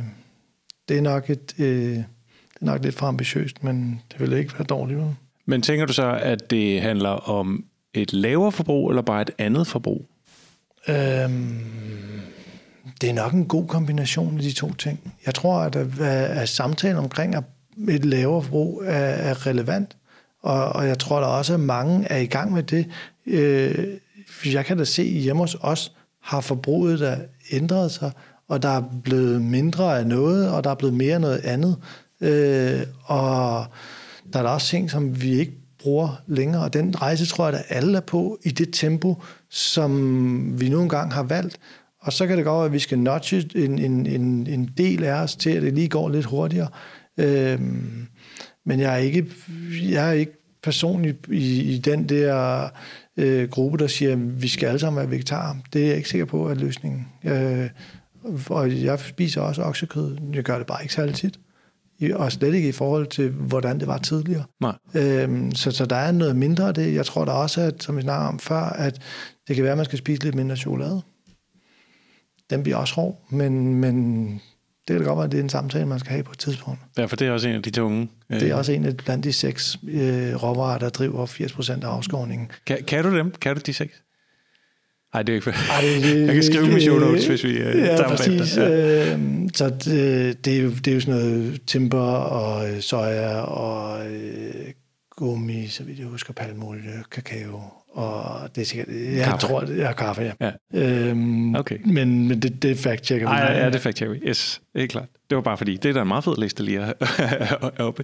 det er nok et... Øh, det er nok lidt for ambitiøst, men det vil ikke være dårligt. Men tænker du så, at det handler om et lavere forbrug, eller bare et andet forbrug? Øhm, det er nok en god kombination af de to ting. Jeg tror, at, øh, at samtalen omkring et lavere forbrug er, er relevant, og, og jeg tror, der også at mange er i gang med det. Øh, jeg kan da se hjemme hos os, har forbruget der ændret sig, og der er blevet mindre af noget, og der er blevet mere af noget andet. Øh, og der er der også ting, som vi ikke bruger længere. Og den rejse tror jeg, at alle er på i det tempo, som vi nu engang har valgt. Og så kan det godt være, at vi skal notche en, en, en, en del af os til, at det lige går lidt hurtigere. Øhm, men jeg er ikke, jeg er ikke personligt i, i den der øh, gruppe, der siger, at vi skal alle sammen være vegetarer. Det er jeg ikke sikker på, at løsningen. Øh, og jeg spiser også oksekød. Jeg gør det bare ikke særlig tit og slet ikke i forhold til, hvordan det var tidligere. Nej. Øhm, så, så der er noget mindre af det. Jeg tror der også, at, som vi snakker om før, at det kan være, at man skal spise lidt mindre chokolade. Den bliver også hård, men, men det kan da godt være, at det er en samtale, man skal have på et tidspunkt. Ja, for det er også en af de tunge. Øh... Det er også en af blandt de seks øh, råvarer, der driver 80% af afskovningen. Kan, kan du dem? Kan du de seks? Nej, det er ikke Ej, det, Jeg kan skrive med show notes, hvis vi uh, ja, præcis. Ja. Øh, så det, det, er jo, det er jo sådan noget timber og øh, soja og øh, gummi, så vidt jeg husker, palmolie, kakao, og det er sikkert, jeg kaffe. tror, det er kaffe, ja. ja. Øhm, okay. Men, men det, det fact-checker vi. Ej, ja, det fact-checker vi. Yes, helt klart. Det var bare fordi, det er da en meget fed liste lige oppe.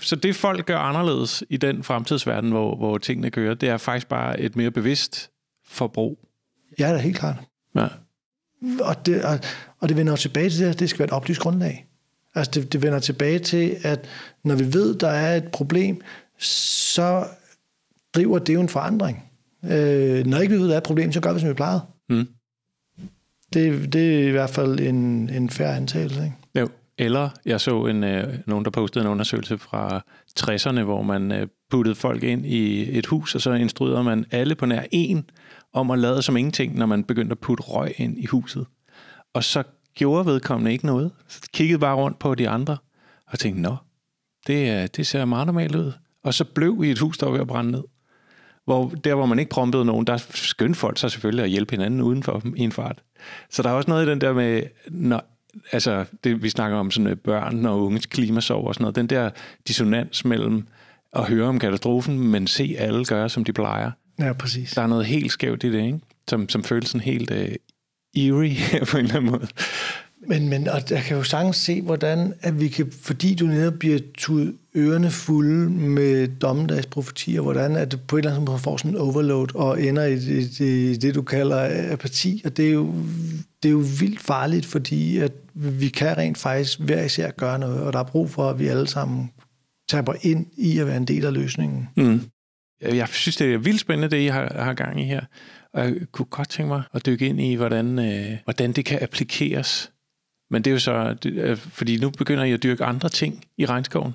Så det folk gør anderledes i den fremtidsverden, hvor, hvor tingene kører, det er faktisk bare et mere bevidst forbrug Ja, det er helt klart. Ja. Og det, og, og det vender tilbage til det, at det skal være et oplyst grundlag. Altså det, det vender tilbage til, at når vi ved, der er et problem, så driver det jo en forandring. Øh, når ikke vi ved, der er et problem, så gør vi, som vi plejede. Mm. Det, det er i hvert fald en, en færre antagelse, ikke? Jo. Eller jeg så en, øh, nogen, der postede en undersøgelse fra 60'erne, hvor man øh, puttede folk ind i et hus, og så instruerede man alle på nær en om at lade som ingenting, når man begyndte at putte røg ind i huset. Og så gjorde vedkommende ikke noget. Så kiggede bare rundt på de andre og tænkte, nå, det, det ser meget normalt ud. Og så blev i et hus, der var ved at brænde ned. Hvor, der, hvor man ikke promptede nogen, der skyndte folk sig selvfølgelig at hjælpe hinanden uden for i en fart. Så der er også noget i den der med, når, altså det, vi snakker om sådan øh, børn og unges klimasov og sådan noget, den der dissonans mellem at høre om katastrofen, men se alle gøre, som de plejer. Ja, præcis. Der er noget helt skævt i det, ikke? Som, som føles sådan helt uh, eerie på en eller anden måde. Men, men og jeg kan jo sagtens se, hvordan at vi kan, fordi du netop bliver tudet ørerne fulde med dommedagsprofetier, hvordan at du på et eller andet måde får sådan en overload og ender i det, det, det, du kalder apati. Og det er, jo, det er jo vildt farligt, fordi at vi kan rent faktisk hver især gøre noget, og der er brug for, at vi alle sammen taber ind i at være en del af løsningen. Mm. Jeg synes, det er vildt spændende, det I har, har gang i her. Og jeg kunne godt tænke mig at dykke ind i, hvordan, øh, hvordan det kan applikeres Men det er jo så, det, øh, fordi nu begynder I at dyrke andre ting i regnskoven.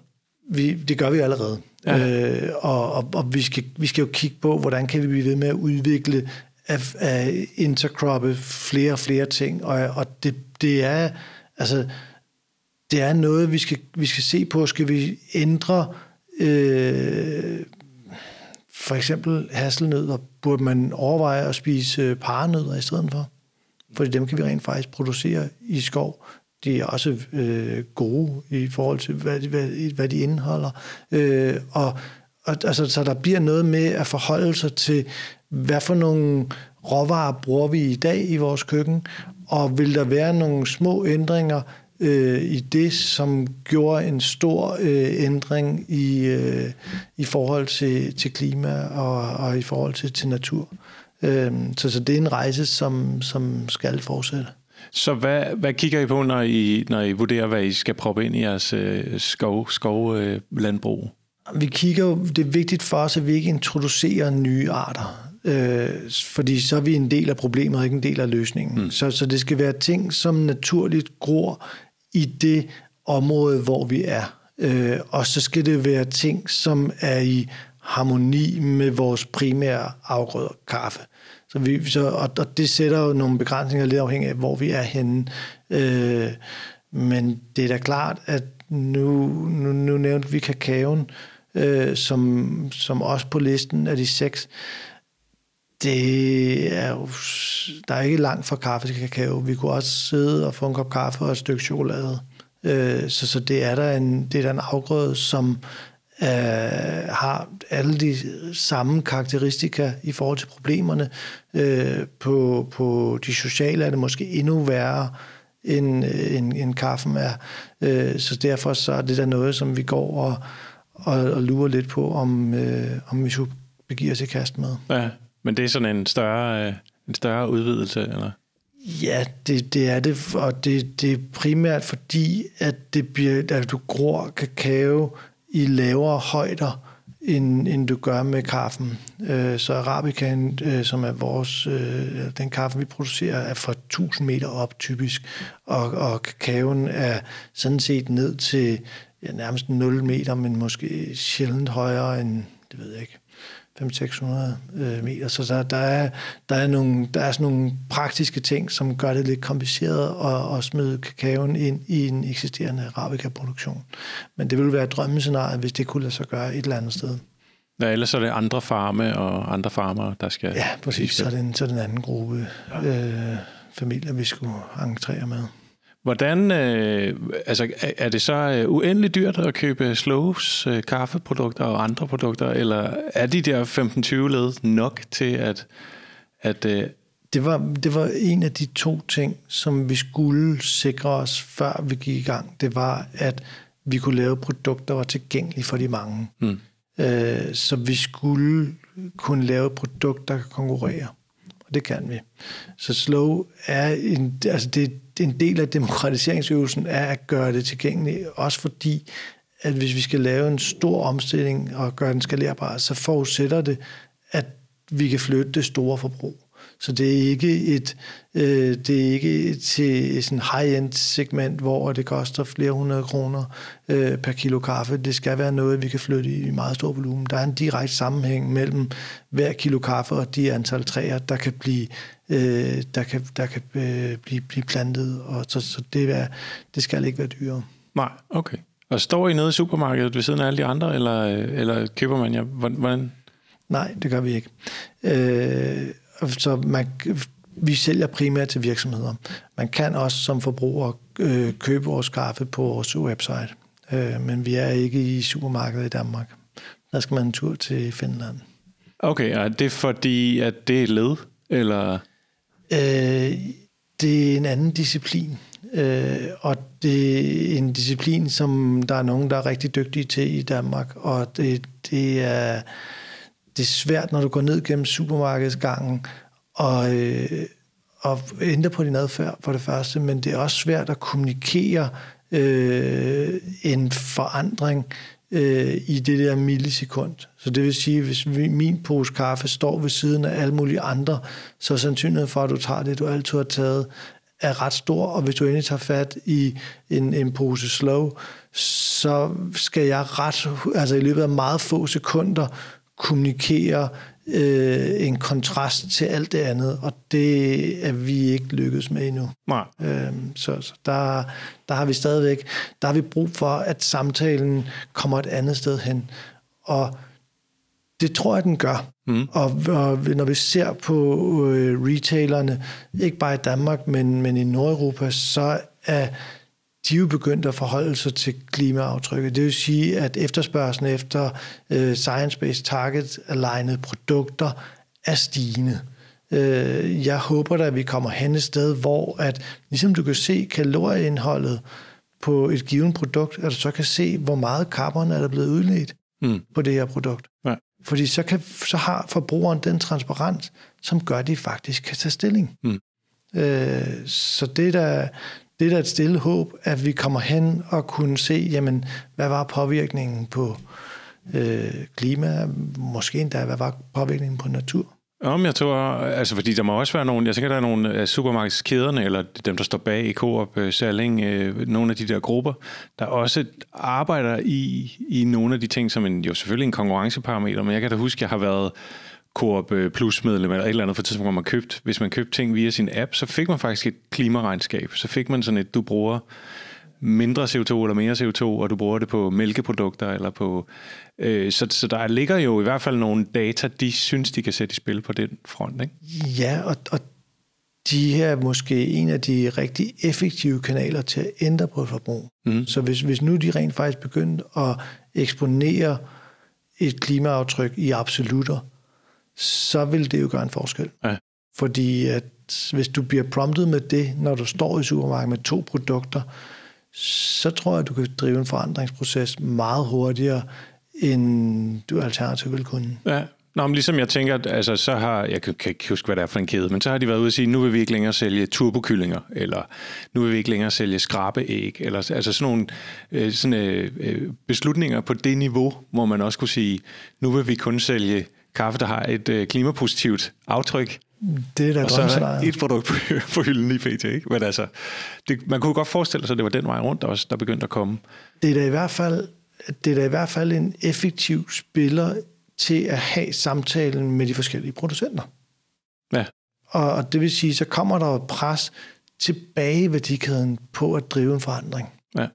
Vi, det gør vi allerede. Ja. Øh, og og, og vi, skal, vi skal jo kigge på, hvordan kan vi blive ved med at udvikle at, at intercroppe flere og flere ting. Og, og det, det er altså det er noget, vi skal, vi skal se på. Skal vi ændre øh, for eksempel hasselnødder? Burde man overveje at spise øh, paranødder i stedet for? Fordi dem kan vi rent faktisk producere i skov. De er også øh, gode i forhold til, hvad, hvad, hvad de indeholder. Øh, og, og altså, så der bliver noget med at forholde sig til, hvad for nogle råvarer bruger vi i dag i vores køkken, og vil der være nogle små ændringer øh, i det, som gjorde en stor øh, ændring i, øh, i forhold til, til klima og, og i forhold til, til natur. Øh, så, så det er en rejse, som, som skal fortsætte. Så hvad, hvad kigger I på, når I, når I vurderer, hvad I skal proppe ind i jeres øh, skov, skovlandbrug? Øh, vi kigger jo, det er vigtigt for os, at vi ikke introducerer nye arter. Øh, fordi så er vi en del af problemet, og ikke en del af løsningen. Mm. Så, så det skal være ting, som naturligt gror i det område, hvor vi er. Øh, og så skal det være ting, som er i harmoni med vores primære afgrøder, kaffe. Så vi, så, og, og det sætter jo nogle begrænsninger lidt afhængig af, hvor vi er henne. Øh, men det er da klart, at nu, nu, nu nævnte vi kakaoen, øh, som, som også på listen af de seks. Det er jo, der er ikke langt fra kaffe til kakao. Vi kunne også sidde og få en kop kaffe og et stykke chokolade. Øh, så, så det er der en, det er der en afgrøde, som øh, har alle de samme karakteristika i forhold til problemerne. Øh, på, på de sociale er det måske endnu værre, end, øh, end, end kaffen er. Øh, så derfor så er det der noget, som vi går og, og, og lurer lidt på, om, øh, om vi skulle begive os i kast med. Ja, men det er sådan en større, øh, en større udvidelse, eller? Ja, det, det er det, og det, det er primært fordi, at, det bliver, at du gror kakao i lavere højder, end, end du gør med kaffen. Øh, så Arabicaen, øh, som er vores, øh, den kaffe, vi producerer, er fra 1000 meter op typisk, og, og kakaoen er sådan set ned til ja, nærmest 0 meter, men måske sjældent højere end, det ved jeg ikke, 500-600 øh, meter. Så der, der, er, der, er nogle, der er sådan nogle praktiske ting, som gør det lidt kompliceret at, at smide kakaoen ind i en eksisterende arabica-produktion. Men det ville være et drømmescenarie, hvis det kunne lade sig gøre et eller andet sted. Ja, ellers er det andre farme og andre farmer, der skal... Ja, præcis. Så er det en, så er det en anden gruppe øh, familier, vi skulle entrere med. Hvordan, øh, altså er det så øh, uendeligt dyrt at købe Slows øh, kaffeprodukter og andre produkter, eller er de der 15-20 led nok til at... at øh... det, var, det var en af de to ting, som vi skulle sikre os, før vi gik i gang. Det var, at vi kunne lave produkter, der var tilgængelige for de mange. Mm. Øh, så vi skulle kunne lave et produkt, der kan konkurrere. Og det kan vi. Så Slow er en, altså det, en del af demokratiseringsøvelsen er at gøre det tilgængeligt, også fordi, at hvis vi skal lave en stor omstilling og gøre den skalerbar, så forudsætter det, at vi kan flytte det store forbrug. Så det er ikke et, øh, det er ikke til sådan high-end segment, hvor det koster flere hundrede kroner øh, per kilo kaffe. Det skal være noget, vi kan flytte i meget stor volumen. Der er en direkte sammenhæng mellem hver kilo kaffe og de antal træer, der kan blive øh, der kan, der kan øh, blive, blive plantet, og så, så det, er, det skal ikke være dyrere. Nej, okay. Og står I nede i supermarkedet ved siden af alle de andre, eller, eller køber man jer? Hvordan? Nej, det gør vi ikke. Øh, så man, vi sælger primært til virksomheder. Man kan også som forbruger øh, købe vores kaffe på vores website, øh, men vi er ikke i supermarkedet i Danmark. Der skal man en tur til Finland. Okay, og er det fordi, at det er led, eller? Øh, det er en anden disciplin, øh, og det er en disciplin, som der er nogen, der er rigtig dygtige til i Danmark, og det, det er det er svært, når du går ned gennem supermarkedsgangen og, øh, og ændre på din adfærd for det første, men det er også svært at kommunikere øh, en forandring øh, i det der millisekund. Så det vil sige, hvis min pose kaffe står ved siden af alle mulige andre, så er sandsynligheden for, at du tager det, du altid har taget, er ret stor, og hvis du endelig tager fat i en, en pose slow, så skal jeg ret, altså i løbet af meget få sekunder kommunikere øh, en kontrast til alt det andet, og det er vi ikke lykkedes med endnu. Nej. Øhm, så så der, der har vi stadigvæk, der har vi brug for, at samtalen kommer et andet sted hen. Og det tror jeg, den gør. Mm. Og, og når vi ser på øh, retailerne, ikke bare i Danmark, men, men i Nordeuropa, så er de er jo begyndt at forholde sig til klimaaftrykket. Det vil sige, at efterspørgselen efter øh, science-based target-aligned produkter er stigende. Øh, jeg håber da, at vi kommer hen et sted, hvor at, ligesom du kan se kalorieindholdet på et givet produkt, at du så kan se, hvor meget carbon er der blevet udledt mm. på det her produkt. Ja. Fordi så, kan, så har forbrugeren den transparens, som gør, at de faktisk kan tage stilling. Mm. Øh, så det der, det er da et stille håb, at vi kommer hen og kunne se, jamen, hvad var påvirkningen på øh, klima, måske endda, hvad var påvirkningen på natur. Om jeg tror, altså fordi der må også være nogle, jeg tænker, der er nogle af supermarkedskæderne, eller dem, der står bag i Coop, øh, Salling, øh, nogle af de der grupper, der også arbejder i, i nogle af de ting, som en, jo selvfølgelig en konkurrenceparameter, men jeg kan da huske, jeg har været Coop øh, Plus medlem eller et eller andet for tidspunkt, hvor man købt, hvis man købte ting via sin app, så fik man faktisk et klimaregnskab. Så fik man sådan et, du bruger mindre CO2 eller mere CO2, og du bruger det på mælkeprodukter eller på... Øh, så, så der ligger jo i hvert fald nogle data, de synes, de kan sætte i spil på den front, ikke? Ja, og, og de her er måske en af de rigtig effektive kanaler til at ændre på et forbrug. Mm. Så hvis, hvis nu de rent faktisk begyndte at eksponere et klimaaftryk i absolutter, så vil det jo gøre en forskel. Ja. Fordi at hvis du bliver promptet med det, når du står i supermarkedet med to produkter, så tror jeg, at du kan drive en forandringsproces meget hurtigere, end du alternativt vil kunne. Ja, Nå, men ligesom jeg tænker, at altså, så har, jeg kan, kan ikke huske, hvad det er for en kæde, men så har de været ude og sige, nu vil vi ikke længere sælge turbokyllinger, eller nu vil vi ikke længere sælge skrabeæg, eller altså sådan nogle øh, sådan, øh, øh beslutninger på det niveau, hvor man også kunne sige, nu vil vi kun sælge kaffe, der har et øh, klimapositivt aftryk. Det er da og så er et produkt på, på hylden i PT. Ikke? Men altså, det, man kunne godt forestille sig, at det var den vej rundt, også, der begyndte at komme. Det er da i hvert fald, det er da i hvert fald en effektiv spiller til at have samtalen med de forskellige producenter. Ja. Og, og det vil sige, så kommer der et pres tilbage i værdikæden på at drive en forandring. Ja.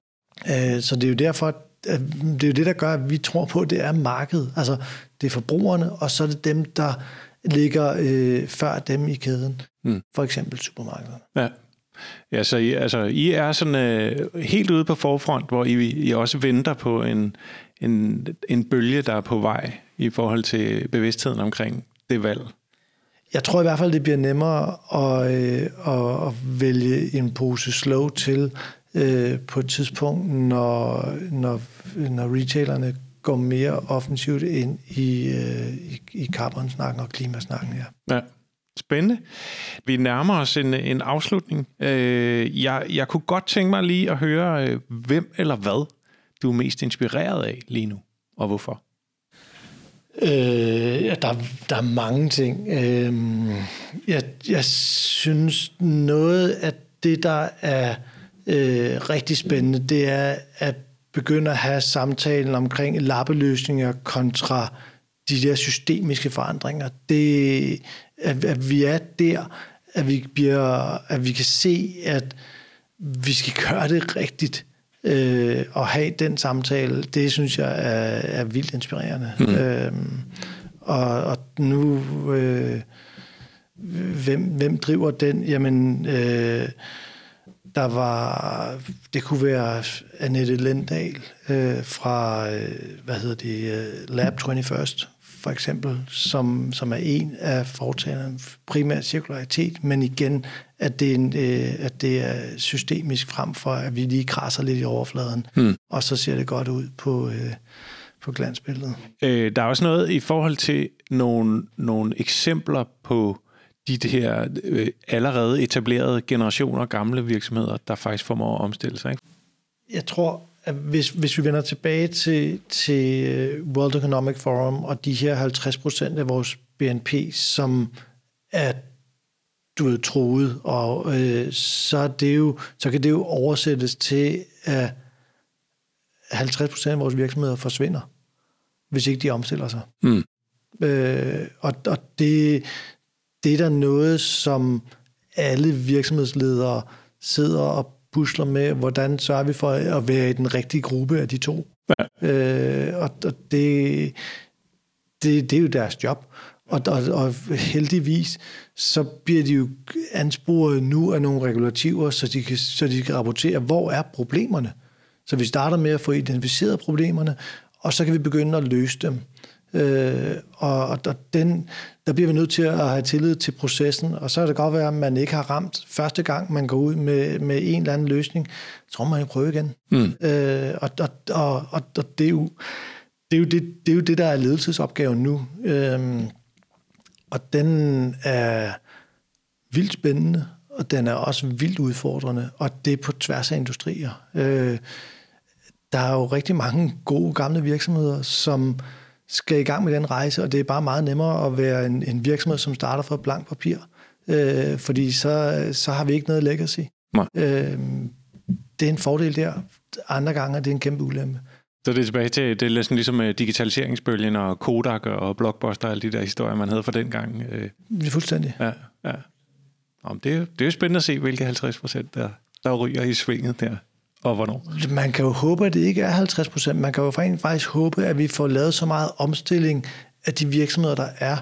Øh, så det er jo derfor, det er jo det, der gør, at vi tror på, at det er markedet. Altså, det er forbrugerne, og så er det dem, der ligger øh, før dem i kæden. Mm. For eksempel supermarkederne. Ja. Ja, så I, altså, I er sådan øh, helt ude på forfront, hvor I, I også venter på en, en, en bølge, der er på vej i forhold til bevidstheden omkring det valg. Jeg tror i hvert fald, det bliver nemmere at, øh, at, at vælge en pose slow til øh, på et tidspunkt, når, når, når retailerne går mere offensivt ind i, øh, i, i carbon-snakken og klimasnakken. Ja. ja. Spændende. Vi nærmer os en, en afslutning. Øh, jeg, jeg kunne godt tænke mig lige at høre, øh, hvem eller hvad du er mest inspireret af lige nu, og hvorfor? Øh, ja, der, der er mange ting. Øh, jeg, jeg synes, noget af det, der er øh, rigtig spændende, det er at begynde at have samtalen omkring lappeløsninger kontra de der systemiske forandringer. Det, at, at vi er der, at vi, bliver, at vi kan se, at vi skal gøre det rigtigt øh, og have den samtale, det synes jeg er, er vildt inspirerende. Mm. Øh, og, og nu, øh, hvem, hvem driver den? Jamen, øh, der var, det kunne være Annette Lendal øh, fra, øh, hvad hedder det, øh, Lab 21st, for eksempel, som, som er en af foretagerne primært cirkularitet, men igen, at det, er en, øh, at det er systemisk frem for, at vi lige krasser lidt i overfladen, hmm. og så ser det godt ud på, øh, på glansbilledet. Øh, der er også noget i forhold til nogle, nogle eksempler på de her øh, allerede etablerede generationer gamle virksomheder, der faktisk formår at omstille sig. Ikke? Jeg tror, at hvis, hvis vi vender tilbage til, til øh, World Economic Forum og de her 50 procent af vores BNP, som er du er troet, og øh, så, er det jo, så kan det jo oversættes til, at 50 procent af vores virksomheder forsvinder, hvis ikke de omstiller sig. Mm. Øh, og og det, det er der noget, som alle virksomhedsledere sidder og pusler med, hvordan sørger vi for at være i den rigtige gruppe af de to. Ja. Øh, og og det, det, det er jo deres job. Og, og, og heldigvis, så bliver de jo ansporet nu af nogle regulativer, så de, kan, så de kan rapportere, hvor er problemerne. Så vi starter med at få identificeret problemerne, og så kan vi begynde at løse dem. Øh, og og den, der bliver vi nødt til at have tillid til processen, og så er det godt være, at man ikke har ramt første gang, man går ud med, med en eller anden løsning. Så må man jo prøve igen. Mm. Øh, og, og, og, og, og det, er jo, det, er jo det, det er jo det, der er ledelsesopgaven nu. Øh, og den er vildt spændende, og den er også vildt udfordrende, og det er på tværs af industrier. Øh, der er jo rigtig mange gode gamle virksomheder, som skal i gang med den rejse, og det er bare meget nemmere at være en, en virksomhed, som starter fra blank papir, øh, fordi så, så har vi ikke noget legacy. Nej. Øh, det er en fordel der. Andre gange er det en kæmpe ulempe. Så det er tilbage til, det er sådan ligesom øh, digitaliseringsbølgen og Kodak og Blockbuster og alle de der historier, man havde for den gang. Øh. Det er fuldstændig. Ja, ja. Om det, er, det er jo spændende at se, hvilke 50 procent der, der ryger i svinget der og hvornår? Man kan jo håbe, at det ikke er 50 procent. Man kan jo faktisk håbe, at vi får lavet så meget omstilling af de virksomheder, der er,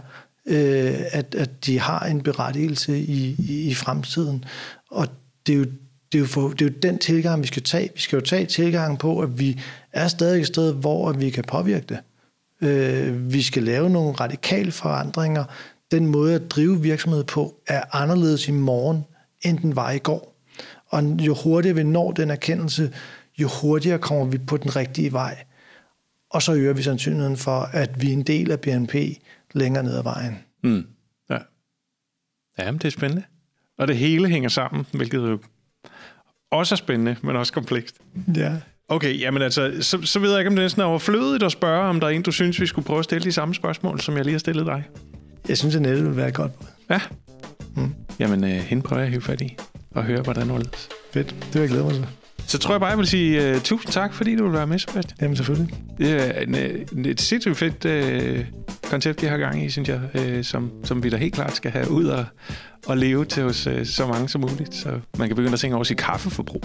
øh, at, at de har en berettigelse i, i, i fremtiden. Og det er jo det er, jo for, det er jo den tilgang, vi skal tage. Vi skal jo tage tilgangen på, at vi er stadig et sted, hvor vi kan påvirke det. Øh, vi skal lave nogle radikale forandringer. Den måde at drive virksomhed på er anderledes i morgen, end den var i går. Og jo hurtigere vi når den erkendelse, jo hurtigere kommer vi på den rigtige vej. Og så øger vi sandsynligheden for, at vi er en del af BNP længere ned ad vejen. Mm. Ja. Jamen, det er spændende. Og det hele hænger sammen, hvilket jo også er spændende, men også komplekst. Ja. Okay, jamen altså, så, så ved jeg ikke, om det er næsten overflødigt at spørge, om der er en, du synes, vi skulle prøve at stille de samme spørgsmål, som jeg lige har stillet dig. Jeg synes, at nettet vil være godt. Ja. Mm. Jamen, øh, hende prøver jeg at hive fat i og høre, hvordan det er. Fedt. Det vil jeg glæde mig til. Så tror jeg bare, jeg vil sige uh, tusind tak, fordi du vil være med, Sebastian. Jamen selvfølgelig. Det er en, en, et sindssygt fedt uh, koncept, det har gang i, synes jeg, uh, som, som vi da helt klart skal have ud og, og leve til hos uh, så mange som muligt, så man kan begynde at tænke over sit kaffeforbrug.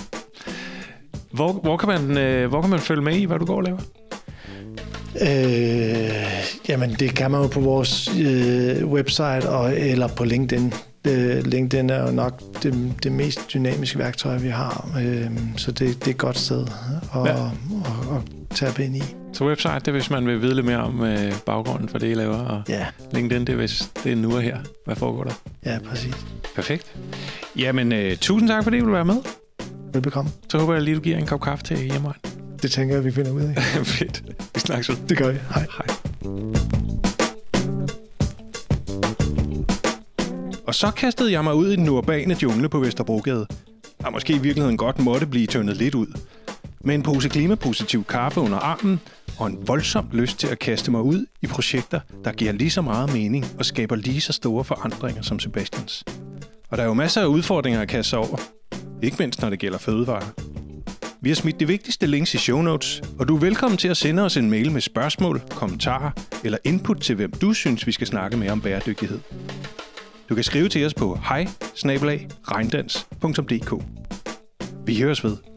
Hvor, hvor, kan man, uh, hvor kan man følge med i, hvad du går og laver? Øh, jamen, det kan man jo på vores øh, website og, eller på LinkedIn. Øh, LinkedIn er jo nok det, det mest dynamiske værktøj, vi har. Øh, så det, det er et godt sted at, ja. at, at, at tabe ind i. Så website, det er, hvis man vil vide lidt mere om øh, baggrunden for det, I laver. Og ja. LinkedIn, det er, hvis det er nu og her. Hvad foregår der? Ja, præcis. Perfekt. Jamen, øh, tusind tak, fordi du vil være med. Velbekomme. Så håber jeg lige, du giver en kop kaffe til hjemme. Det tænker jeg, vi finder ud af. Fedt. Vi snakkes ud. Det gør vi. Hej. Hej. Og så kastede jeg mig ud i den urbane jungle på Vesterbrogade, Og måske i virkeligheden godt måtte blive tyndet lidt ud. Med en pose klimapositiv kaffe under armen og en voldsom lyst til at kaste mig ud i projekter, der giver lige så meget mening og skaber lige så store forandringer som Sebastians. Og der er jo masser af udfordringer at kaste sig over. Ikke mindst når det gælder fødevarer. Vi har smidt de vigtigste links i show notes, og du er velkommen til at sende os en mail med spørgsmål, kommentarer eller input til, hvem du synes, vi skal snakke med om bæredygtighed. Du kan skrive til os på hej Vi høres ved.